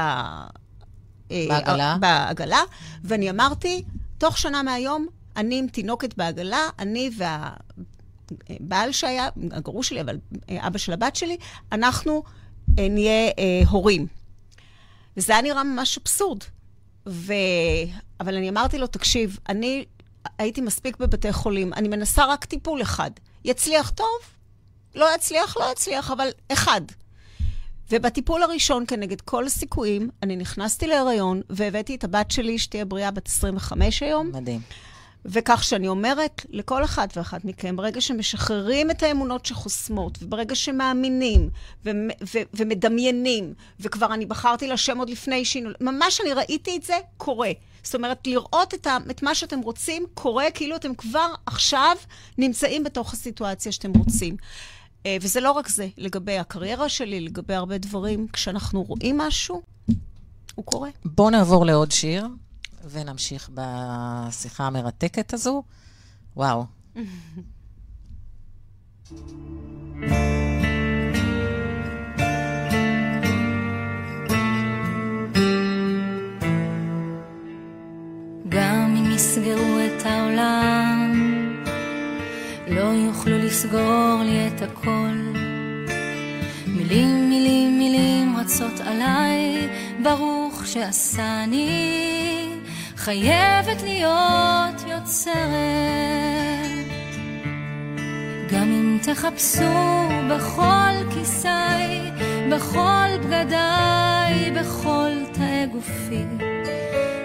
[SPEAKER 2] אה, בעגלה.
[SPEAKER 4] בעגלה, ואני אמרתי, תוך שנה מהיום, אני עם תינוקת בעגלה, אני והבעל שהיה, הגרוש שלי, אבל אה, אבא של הבת שלי, אנחנו אה, נהיה אה, הורים. וזה היה נראה ממש אבסורד. ו... אבל אני אמרתי לו, תקשיב, אני הייתי מספיק בבתי חולים, אני מנסה רק טיפול אחד. יצליח טוב, לא יצליח, לא יצליח, אבל אחד. ובטיפול הראשון, כנגד כל הסיכויים, אני נכנסתי להיריון והבאתי את הבת שלי, שתהיה בריאה בת 25 היום.
[SPEAKER 2] מדהים.
[SPEAKER 4] וכך שאני אומרת לכל אחד ואחת מכם, ברגע שמשחררים את האמונות שחוסמות, וברגע שמאמינים ו- ו- ומדמיינים, וכבר אני בחרתי לשם עוד לפני שינוי, ממש אני ראיתי את זה קורה. זאת אומרת, לראות את, ה- את מה שאתם רוצים קורה כאילו אתם כבר עכשיו נמצאים בתוך הסיטואציה שאתם רוצים. אה, וזה לא רק זה, לגבי הקריירה שלי, לגבי הרבה דברים, כשאנחנו רואים משהו, הוא קורה.
[SPEAKER 2] בואו נעבור לעוד שיר, ונמשיך בשיחה המרתקת הזו. וואו.
[SPEAKER 6] גם אם יסגרו את העולם, לא יוכלו לסגור לי את הכל. מילים, מילים, מילים רצות עליי, ברוך שעשני, חייבת להיות יוצרת. גם אם תחפשו בכל כיסי, בכל בגדיי, בכל תאי גופי,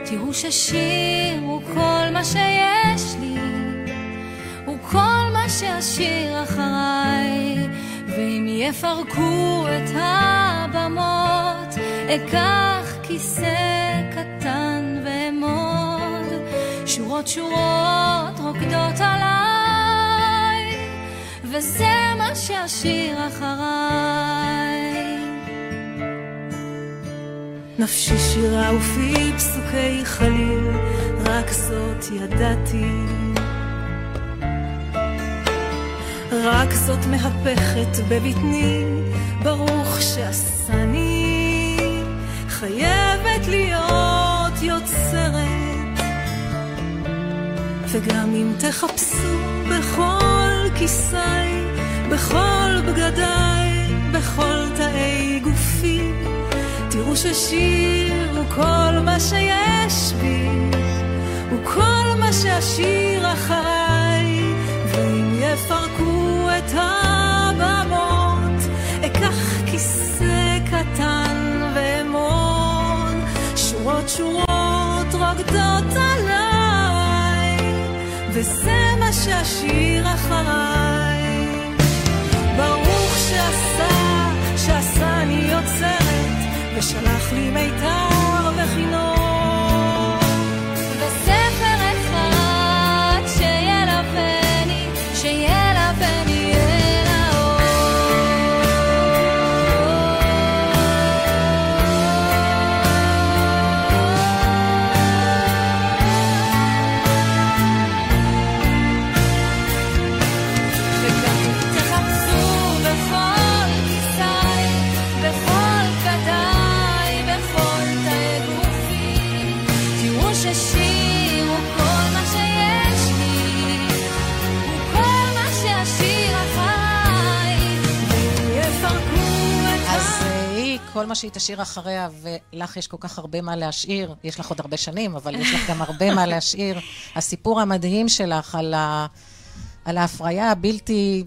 [SPEAKER 6] תראו ששיר הוא כל מה שיש לי, שאשאיר אחריי, ואם יפרקו את הבמות, אקח כיסא קטן ואעמוד, שורות שורות רוקדות עליי, וזה מה שאשאיר אחריי.
[SPEAKER 7] נפשי שירה ופי פסוקי חליל, רק זאת ידעתי. רק זאת מהפכת בבטני, ברוך שעשני, חייבת להיות יוצרת. וגם אם תחפשו בכל כיסי, בכל בגדיי, בכל תאי גופי, תראו ששיר הוא כל מה שיש בי, הוא כל מה שאשאיר אחריי, ואם יפרקו את הבמות, אקח כיסא קטן ואמון, שורות שורות רוקדות עליי, וזה מה שאשאיר אחריי. ברוך שעשה, שעשני יוצרת, ושלח לי מיתר
[SPEAKER 6] כל מה
[SPEAKER 2] שהיא תשאיר אחריה, ולך יש כל כך הרבה מה להשאיר, יש לך עוד הרבה שנים, אבל יש לך גם הרבה מה להשאיר. הסיפור המדהים שלך על, ה, על ההפריה הבלתי...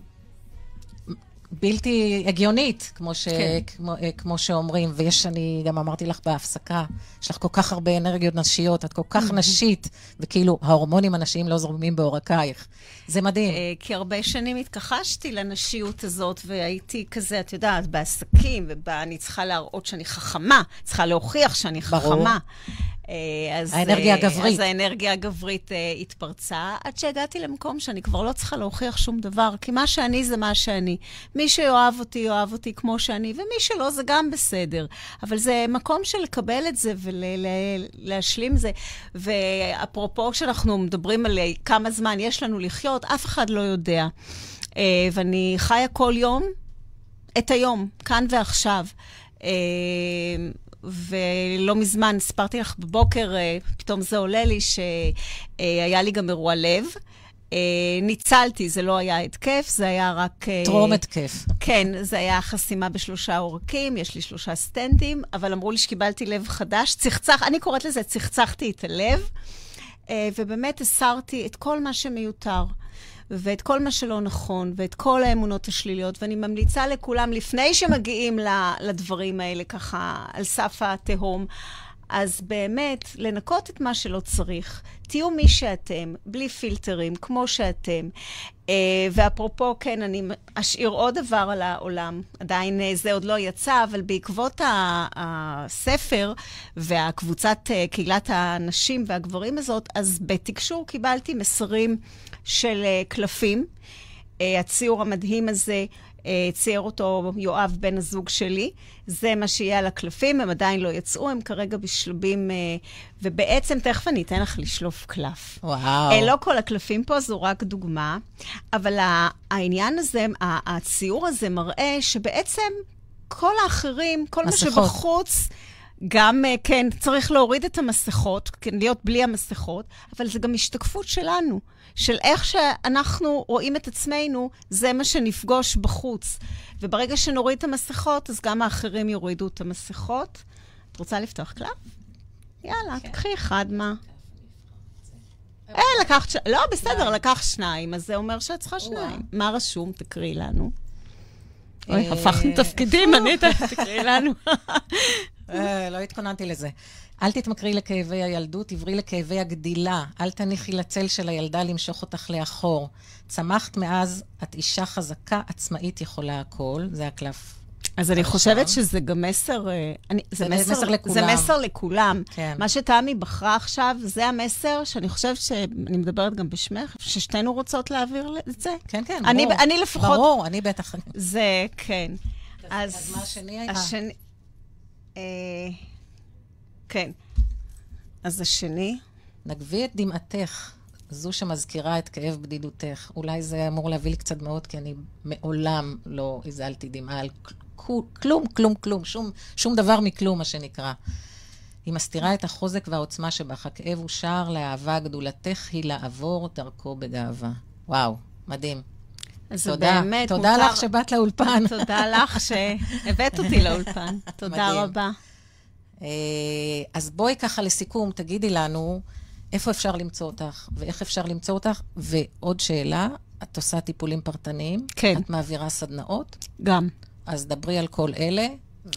[SPEAKER 2] בלתי הגיונית, כמו, ש,
[SPEAKER 4] כן.
[SPEAKER 2] כמו, אה, כמו שאומרים, ויש, אני גם אמרתי לך בהפסקה, יש לך כל כך הרבה אנרגיות נשיות, את כל כך נשית, וכאילו ההורמונים הנשיים לא זורמים בעורקייך. זה מדהים.
[SPEAKER 4] אה, כי הרבה שנים התכחשתי לנשיות הזאת, והייתי כזה, את יודעת, בעסקים, ואני צריכה להראות שאני חכמה, צריכה להוכיח שאני
[SPEAKER 2] ברור.
[SPEAKER 4] חכמה. אה, אז,
[SPEAKER 2] האנרגיה
[SPEAKER 4] אה,
[SPEAKER 2] הגברית.
[SPEAKER 4] אז האנרגיה הגברית אה, התפרצה, עד שהגעתי למקום שאני כבר לא צריכה להוכיח שום דבר, כי מה שאני זה מה שאני. מי שיאהב אותי, יאהב אותי כמו שאני, ומי שלא, זה גם בסדר. אבל זה מקום של לקבל את זה ולהשלים זה. ואפרופו, כשאנחנו מדברים על אה, כמה זמן יש לנו לחיות, אף אחד לא יודע. אה, ואני חיה כל יום את היום, כאן ועכשיו. ולא מזמן, סיפרתי לך בבוקר, אה, פתאום זה עולה לי, שהיה לי גם אירוע לב. אה, ניצלתי, זה לא היה התקף, זה היה רק... אה,
[SPEAKER 2] טרום התקף.
[SPEAKER 4] כן, זה היה חסימה בשלושה עורקים, יש לי שלושה סטנדים, אבל אמרו לי שקיבלתי לב חדש. צחצח, אני קוראת לזה, צחצחתי את הלב, ובאמת הסרתי את כל מה שמיותר. ואת כל מה שלא נכון, ואת כל האמונות השליליות, ואני ממליצה לכולם, לפני שמגיעים לדברים האלה ככה על סף התהום, אז באמת, לנקות את מה שלא צריך. תהיו מי שאתם, בלי פילטרים, כמו שאתם. אה, ואפרופו, כן, אני אשאיר עוד דבר על העולם. עדיין אה, זה עוד לא יצא, אבל בעקבות הספר והקבוצת, אה, קהילת הנשים והגברים הזאת, אז בתקשור קיבלתי מסרים של קלפים. הציור המדהים הזה אה, צייר אותו יואב, בן הזוג שלי. זה מה שיהיה על הקלפים, הם עדיין לא יצאו, הם כרגע בשלבים... אה, ובעצם, תכף אני אתן לך לשלוף קלף.
[SPEAKER 2] וואו.
[SPEAKER 4] אה, לא כל הקלפים פה, זו רק דוגמה, אבל העניין הזה, הציור הזה מראה שבעצם כל האחרים, כל מסכות. מה שבחוץ... גם, כן, צריך להוריד את המסכות, כן, להיות בלי המסכות, אבל זה גם השתקפות שלנו. של איך שאנחנו רואים את עצמנו, זה מה שנפגוש בחוץ. וברגע שנוריד את המסכות, אז גם האחרים יורידו את המסכות. את רוצה לפתוח קלף? יאללה, כן. תקחי אחד, מה? אה, לקחת ש... לא, בסדר, לקח שניים, אז זה אומר שאת צריכה שניים. מה רשום? תקריאי לנו. אוי, אה, הפכנו תפקידים, אני תקריאי לנו. <laughs>
[SPEAKER 2] אה, לא התכוננתי לזה. אל תתמכרי לכאבי הילדות, עברי לכאבי הגדילה. אל תניחי לצל של הילדה למשוך אותך לאחור. צמחת מאז, את אישה חזקה, עצמאית, יכולה הכל. זה הקלף.
[SPEAKER 4] אז אני חושבת שזה גם מסר... אה, אני, זה, זה מסר, מסר לכולם. זה מסר לכולם. כן. מה שתמי בחרה עכשיו, זה המסר שאני חושבת שאני מדברת גם בשמך, ששתינו רוצות להעביר את זה.
[SPEAKER 2] כן, כן,
[SPEAKER 4] אני, ברור. אני לפחות...
[SPEAKER 2] ברור, אני בטח.
[SPEAKER 4] זה, כן.
[SPEAKER 2] אז, אז מה השני היה?
[SPEAKER 4] השני... אה, כן. אז השני?
[SPEAKER 2] נגבי את דמעתך, זו שמזכירה את כאב בדידותך. אולי זה אמור להביא לי קצת מאוד, כי אני מעולם לא הזלתי דמעה על כלום, כלום, כלום, שום, שום דבר מכלום, מה שנקרא. היא מסתירה את החוזק והעוצמה שבך. הכאב הוא שער לאהבה, גדולתך היא לעבור דרכו בגאווה. וואו, מדהים.
[SPEAKER 4] אז תודה, באמת
[SPEAKER 2] תודה מותר... לך שבאת לאולפן. <laughs>
[SPEAKER 4] תודה לך שהבאת אותי <laughs> לאולפן. תודה מדהים. רבה.
[SPEAKER 2] אה, אז בואי ככה לסיכום, תגידי לנו איפה אפשר למצוא אותך ואיך אפשר למצוא אותך. ועוד שאלה, את עושה טיפולים פרטניים?
[SPEAKER 4] כן.
[SPEAKER 2] את מעבירה סדנאות?
[SPEAKER 4] גם.
[SPEAKER 2] אז דברי על כל אלה.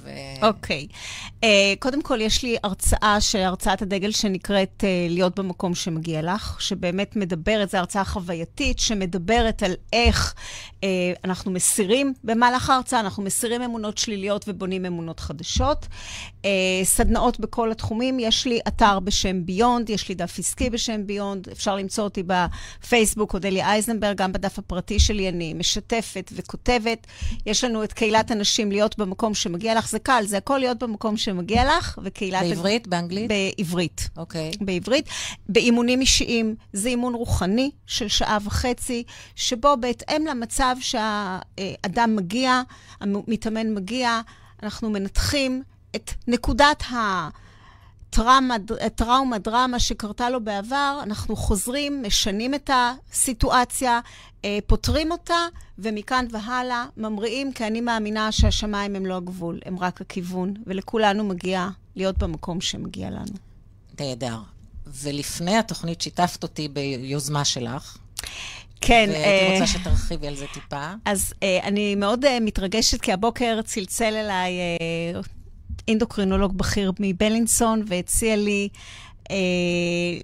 [SPEAKER 4] ו... אוקיי. Okay. Uh, קודם כל, יש לי הרצאה, הרצאת הדגל שנקראת uh, להיות במקום שמגיע לך, שבאמת מדברת, זו הרצאה חווייתית, שמדברת על איך uh, אנחנו מסירים במהלך ההרצאה, אנחנו מסירים אמונות שליליות ובונים אמונות חדשות. Uh, סדנאות בכל התחומים, יש לי אתר בשם ביונד, יש לי דף עסקי בשם ביונד, אפשר למצוא אותי בפייסבוק, אודליה אייזנברג, גם בדף הפרטי שלי אני משתפת וכותבת. יש לנו את קהילת הנשים להיות במקום שמגיע לך, זה קל, זה הכל להיות במקום שמגיע לך, וקהילת...
[SPEAKER 2] בעברית? הד... באנגלית?
[SPEAKER 4] בעברית.
[SPEAKER 2] אוקיי. Okay.
[SPEAKER 4] בעברית. באימונים אישיים, זה אימון רוחני של שעה וחצי, שבו בהתאם למצב שהאדם מגיע, המתאמן מגיע, אנחנו מנתחים את נקודת ה... טראומה, טראומה, דרמה שקרתה לו בעבר, אנחנו חוזרים, משנים את הסיטואציה, אה, פותרים אותה, ומכאן והלאה ממריאים, כי אני מאמינה שהשמיים הם לא הגבול, הם רק הכיוון, ולכולנו מגיע להיות במקום שמגיע לנו.
[SPEAKER 2] נהדר. ולפני התוכנית שיתפת אותי ביוזמה שלך.
[SPEAKER 4] כן.
[SPEAKER 2] והייתי רוצה שתרחיבי על זה טיפה.
[SPEAKER 4] אז אה, אני מאוד אה, מתרגשת, כי הבוקר צלצל אליי אנדוקרינולוג בכיר מבלינסון, והציע לי אה,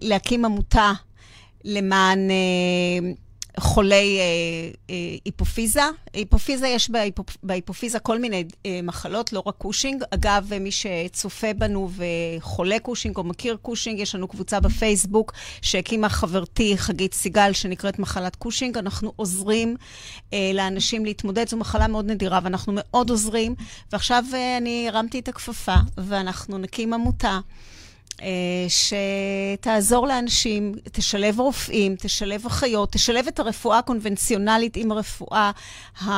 [SPEAKER 4] להקים עמותה למען אה, חולי אה, אה, היפופיזה. היפופיזה, יש בהיפופ, בהיפופיזה כל מיני אה, מחלות, לא רק קושינג. אגב, מי שצופה בנו וחולה קושינג או מכיר קושינג, יש לנו קבוצה בפייסבוק שהקימה חברתי חגית סיגל, שנקראת מחלת קושינג. אנחנו עוזרים אה, לאנשים להתמודד, זו מחלה מאוד נדירה, ואנחנו מאוד עוזרים. ועכשיו אה, אני הרמתי את הכפפה, ואנחנו נקים עמותה. אה, שתעזור לאנשים, תשלב רופאים, תשלב אחיות, תשלב את הרפואה הקונבנציונלית עם הרפואה ה...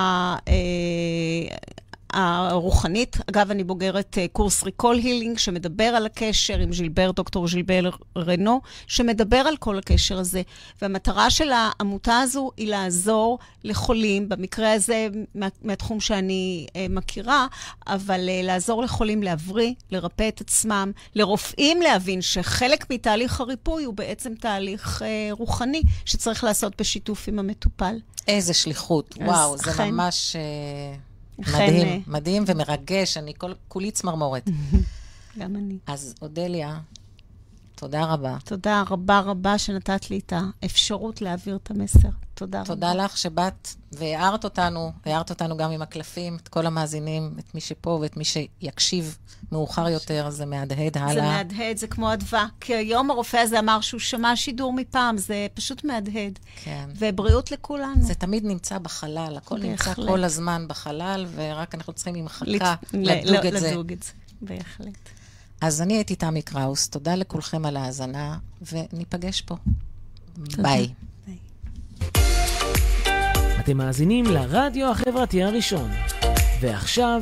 [SPEAKER 4] אה, הרוחנית. אגב, אני בוגרת אה, קורס ריקול הילינג, שמדבר על הקשר עם ז'ילבר, דוקטור ז'ילבר רנו, שמדבר על כל הקשר הזה. והמטרה של העמותה הזו היא לעזור לחולים, במקרה הזה מה, מהתחום שאני uh, מכירה, אבל uh, לעזור לחולים להבריא, לרפא את עצמם, לרופאים להבין שחלק מתהליך הריפוי הוא בעצם תהליך uh, רוחני, שצריך לעשות בשיתוף עם המטופל.
[SPEAKER 2] איזה שליחות, וואו, זה חן. ממש... מדהים, אה, מדהים ומרגש, אני כל, כולי צמרמורת. <laughs>
[SPEAKER 4] גם אני.
[SPEAKER 2] אז אודליה, תודה רבה.
[SPEAKER 4] תודה רבה רבה שנתת לי את האפשרות להעביר את המסר. תודה רבה.
[SPEAKER 2] תודה לך שבאת והערת אותנו, הערת אותנו גם עם הקלפים, את כל המאזינים, את מי שפה ואת מי שיקשיב מאוחר יותר, זה מהדהד הלאה.
[SPEAKER 4] זה מהדהד, זה כמו אדווה. כי היום הרופא הזה אמר שהוא שמע שידור מפעם, זה פשוט מהדהד.
[SPEAKER 2] כן.
[SPEAKER 4] ובריאות לכולנו.
[SPEAKER 2] זה תמיד נמצא בחלל, הכל נמצא
[SPEAKER 4] בהחלט.
[SPEAKER 2] כל הזמן בחלל, ורק אנחנו צריכים עם חכה
[SPEAKER 4] לת- ל-
[SPEAKER 2] לדוג
[SPEAKER 4] ל-
[SPEAKER 2] את זה.
[SPEAKER 4] לדוג את זה, בהחלט.
[SPEAKER 2] אז אני הייתי תמי קראוס, תודה לכולכם על ההאזנה, וניפגש פה. ביי.
[SPEAKER 1] אתם מאזינים לרדיו החברתי הראשון. ועכשיו,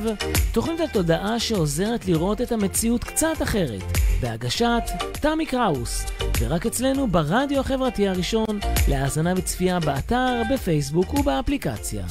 [SPEAKER 1] תוכנית התודעה שעוזרת לראות את המציאות קצת אחרת, בהגשת תמי קראוס, ורק אצלנו ברדיו החברתי הראשון, להאזנה וצפייה באתר, בפייסבוק ובאפליקציה.